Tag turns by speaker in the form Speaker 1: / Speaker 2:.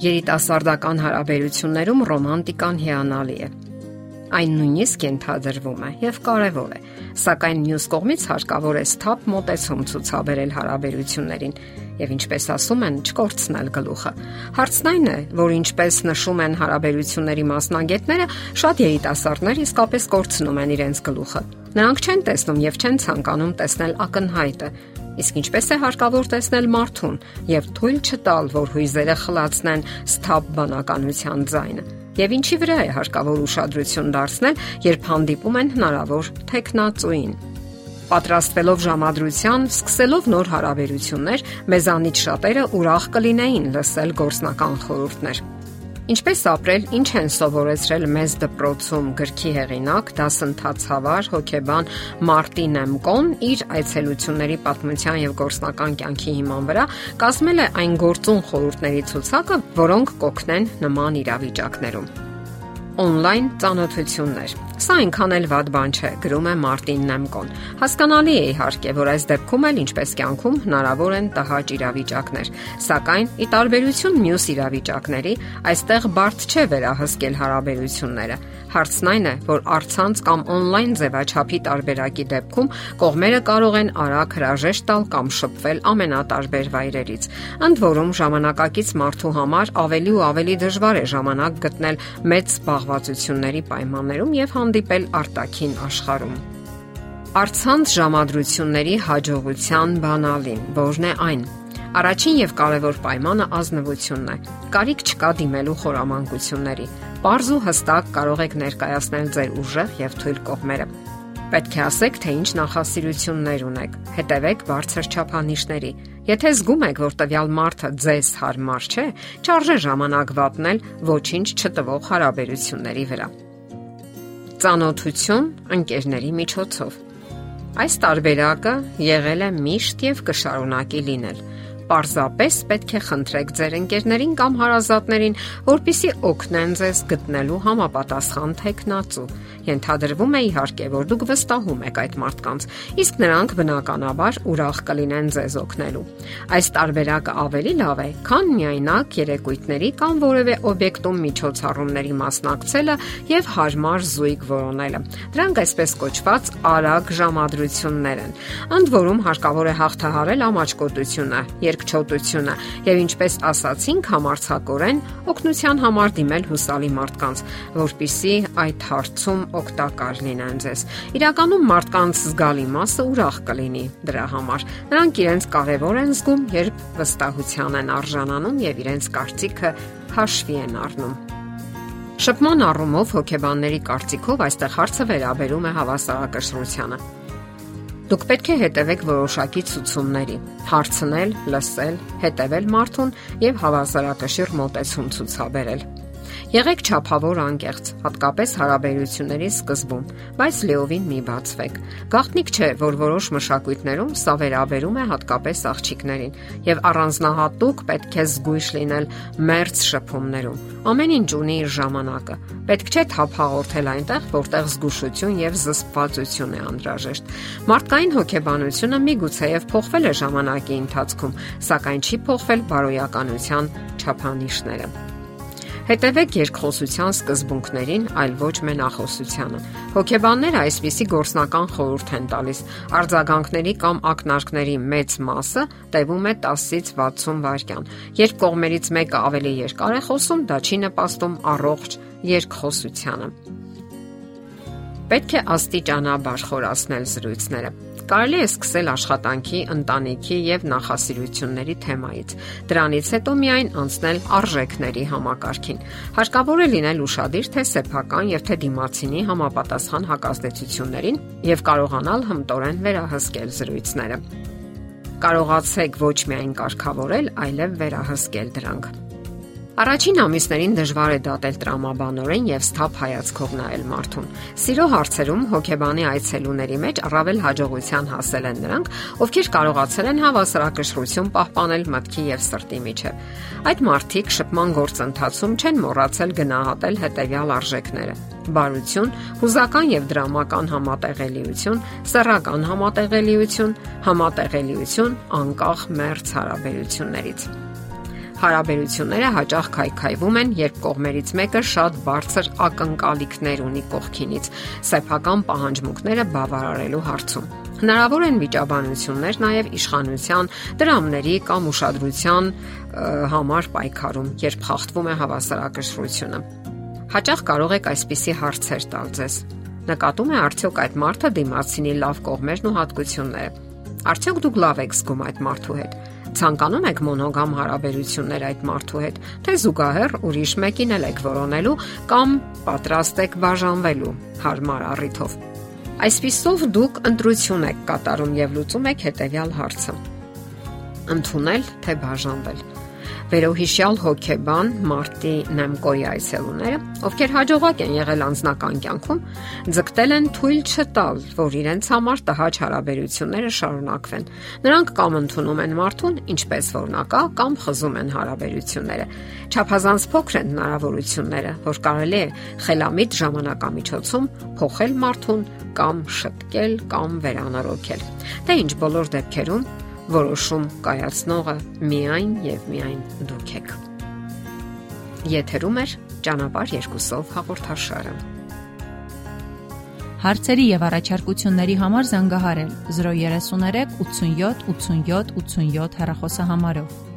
Speaker 1: Երիտասարդական հարաբերություններում ռոմանտիկան հիանալի է։ Այն նույնիսկ ենթադրվում է եւ կարեւոր է, սակայն մյուս կողմից հարկավոր է սթափ մոտեցում ցուցաբերել հարաբերություններին եւ ինչպես ասում են, չկորցնել գլուխը։ Հարցն այն է, որ ինչպես նշում են հարաբերությունների մասնագետները, շատ երիտասարդներ իսկապես կորցնում են իրենց գլուխը։ Նրանք չեն տեսնում եւ չեն ցանկանում տեսնել ակնհայտը, Իսկ ինչպես է հարկավոր տեսնել մարդուն եւ թույլ չտալ, որ հույզերը խլացնեն սթափ բանականության ձայնը։ Եվ ինչի վրա է հարկավոր ուշադրություն դարձնել, երբ հանդիպում են հնարավոր տեխնացուին։ Պատրաստվելով ժամադրության, սկսելով նոր հարաբերություններ, մեզանից շատերը ուրախ կլինեին լսել գործնական խորհուրդներ։ Ինչպես ապրել, ինչ են սովորեցրել մեզ դպրոցում գրքի հեղինակ, դասընթացավար, հոգեբան Մարտին Էմկոն իր այցելությունների պատմության եւ գործնական կյանքի հիման վրա կազմել է այն գործուն խորհուրդների ցուցակը, որոնք կօգնեն նման իրավիճակներում on-line ծանոթություններ։ Սա այնքան էլ վատ բան չէ, գրում է Մարտին Նեմկոն։ Հասկանալի է իհարկե, որ այս դեպքում էլ ինչպես կյանքում հնարավոր են տհաճ իրավիճակներ, սակայն ի տարբերություն մյուս իրավիճակների, այստեղ բարդ չէ վերահսկել հարաբերությունները։ Հարցն այն է, որ առցանց կամ on-line ձևաչափի տարբերակի դեպքում կողմերը կարող են արագ հրաժեշտ տալ կամ շփվել ամենատարբեր վայրերից։ Ընդ որում ժամանակակից մարդու համար ավելի ու ավելի դժվար է ժամանակ գտնել մեծ զբաղվածությունների պայմաններում եւ հանդիպել արտաքին աշխարհում։ Արցանց ժամադրությունների հաջողության բանալին, որն է այն։ Առաջին եւ կարևոր պայմանը ազնվությունն է։ Կարիք չկա դիմելու խորամանկությունների։ Պարզ ու հստակ կարող եք ներկայացնել ձեր ուժեղ եւ թույլ կողմերը։ Պետք է ասեք, թե ինչ նախասիրություններ ունեք։ Հետևեք բարձր չափանիշների։ Եթե զգում եք, որ տվյալ մարդը ձեզ հարմար չէ, չարժե ժամանակ վատնել ոչինչ չտվող հարաբերությունների վրա։ Ծանոթություն ընկերների միջոցով։ Այս տարբերակը եղել է միշտ եւ կշարունակի լինել պարզապես պետք է խնդրեք ձեր ընկերներին կամ հարազատներին, որpիսի օգնեն ձեզ գտնելու համապատասխան տեխնացու։ Ենթադրվում է իհարկե, որ դուք վստահում եք այդ մարդկանց, իսկ նրանք բնականաբար ուրախ կլինեն ձեզ օգնելու։ Այս տարբերակը ավելի լավ է, քան միայնակ երեկույթների կամ որևէ օբյեկտում միջոցառումների մասնակցելը եւ հարմար զույգ որոնելը։ Դրանք այսպես կոչված արագ ժամադրություններ են։ Ընդ որում հարկավոր է հաղթահարել ամաչկոտությունը, երկչոտությունը եւ ինչպես ասացինք համարցակորեն օգնության համար դիմել հուսալի մարդկանց, որpիսի այդ հարցում օգտակար լինեն ձեզ։ Իրականում մարդկանց զգալի մասը ուրախ կլինի դրա համար։ Նրանք իրենց կարևոր են զգում, երբ վստահության են արժանանում եւ իրենց կարծիքը հաշվի են առնում։ Շփման առումով հոգեբանների կարծիքով այստեղ հարցը վերաբերում է հավասարակշռությանը։ Դուք պետք է հետևեք որոշակի ցուցումների, հարցնել, լսել, հետևել մարդուն եւ հավասարակշիռ մոտեցում ցուցաբերել։ Եղեք ճափավոր անկեղծ, հատկապես հարաբերությունների սկզբում, բայց լեովին մի բացվեք։ Գաղտնիք չէ, որ որոշ մշակույթներում սա վերաբերում է հատկապես աղջիկներին, եւ առանձնահատուկ պետք է զգույշ լինել մերց շփումներում։ Ամեն ինչ ունի իր ժամանակը։ Պետք չէ թափ հաղորդել այնտեղ, որտեղ զգուշություն եւ զսպվածություն է անհրաժեշտ։ Մարդկային հոգեբանությունը միգուցե եւ փոխվել է ժամանակի ընթացքում, սակայն չի փոխվել բարոյականության չափանիշները։ Հետևեք երկխոսության սկզբունքներին, այլ ոչ մենախոսությանը։ Հոգեբանները այսպիսի գործնական խորհուրդ են տալիս. արձագանքների կամ ակնարկների մեծ մասը տևում է 10-ից 60 վայրկյան։ Երբ կողմերից մեկը ավելի երկար է խոսում, դա չի նպաստում առողջ երկխոսությանը։ Պետք է աստիճանաբար խորացնել զրույցները։ Կարելի է սկսել աշխատանքի, ընտանիքի եւ նախասիրությունների թեմայից։ Դրանից հետո միայն անցնել արժեքների համակարգին։ Հարկավոր է լինել ուշադիր թե սեփական եւ թե դիմացինի համապատասխան հակազդեցություններին եւ կարողանալ հմտորեն վերահսկել զրույցները։ Կարողացեք ոչ միայն կարգավորել, այլև վերահսկել դրանք։ Առաջին ամիսներին դժվար է դատել տրամաբանորեն եւ սթափ հայացքով նայել մարդուն։ Սիրո հարցերում հոգեբանի այցելուների մեջ առավել հաջողության հասել են նրանք, ովքեր կարողացել են հավասարակշռություն պահպանել մտքի եւ սրտի միջև։ Այդ մարդիկ շփման գործընթացում չեն մոռացել գնահատել հետեւյալ արժեքները բարություն, հուզական եւ դրամական համատեղելիություն, սեռական համատեղելիություն, համատեղելիություն անկախ մերց հարաբերություններից։ Հարաբերությունները հաճախ քայքայվում են, երբ կողմերից մեկը շատ բարձր ակնկալիքներ ունի կողքինից, սեփական պահանջմունքները բավարարելու հարցում։ Հնարավոր են վիճաբանություններ նաև իշխանության, դրամների կամ ուշադրության համար պայքարում, երբ խախտվում է հավասարակշռությունը։ Հաճախ կարող եք այսպիսի հարցեր տալ ձեզ. Նկատում է արդյոք այդ մարդը դիմացինի լավ կողմերն ու հատկությունները։ Արդյոք դուք լավ եք զգում այդ մարդու հետ։ Ցանկանում եք մոնոգամ հարաբերություններ այդ մարդու հետ, թե զուգահեռ ուրիշ մեկին եք որոնելու կամ պատրաստ եք բաժանվելու հարմար առիթով։ Այսպիսով դուք ընտրություն եք կատարում եւ լուծում եք հետեւյալ հարցը. ընդունել թե բաժանվել։ Վերոհիշյալ հոկեբան Մարտի Նեմկոյի այցելուները, ովքեր հաջողակ են եղել անձնական կյանքում, ձգտել են թույլ չտալ, որ իրենց համար տհաճ հարաբերությունները շարունակվեն։ Նրանք կամ ընդունում են մարդուն, ինչպես որ նա կա, կամ խզում են հարաբերությունները։ Չափազանց փոքր են հնարավորությունները, որ կարելի է խելամիտ ժամանակամիջոցում փոխել մարդուն կամ շտկել կամ վերանորոգել։ Դե ինչ բոլոր դեպքերում որոշում կայացնողը միայն եւ միայն դուք եք։ Եթերում է ճանապար երկուսով հաղորդաշարը։
Speaker 2: Հարցերի եւ առաջարկությունների համար զանգահարել 033 87 87 87 հեռախոսահամարով։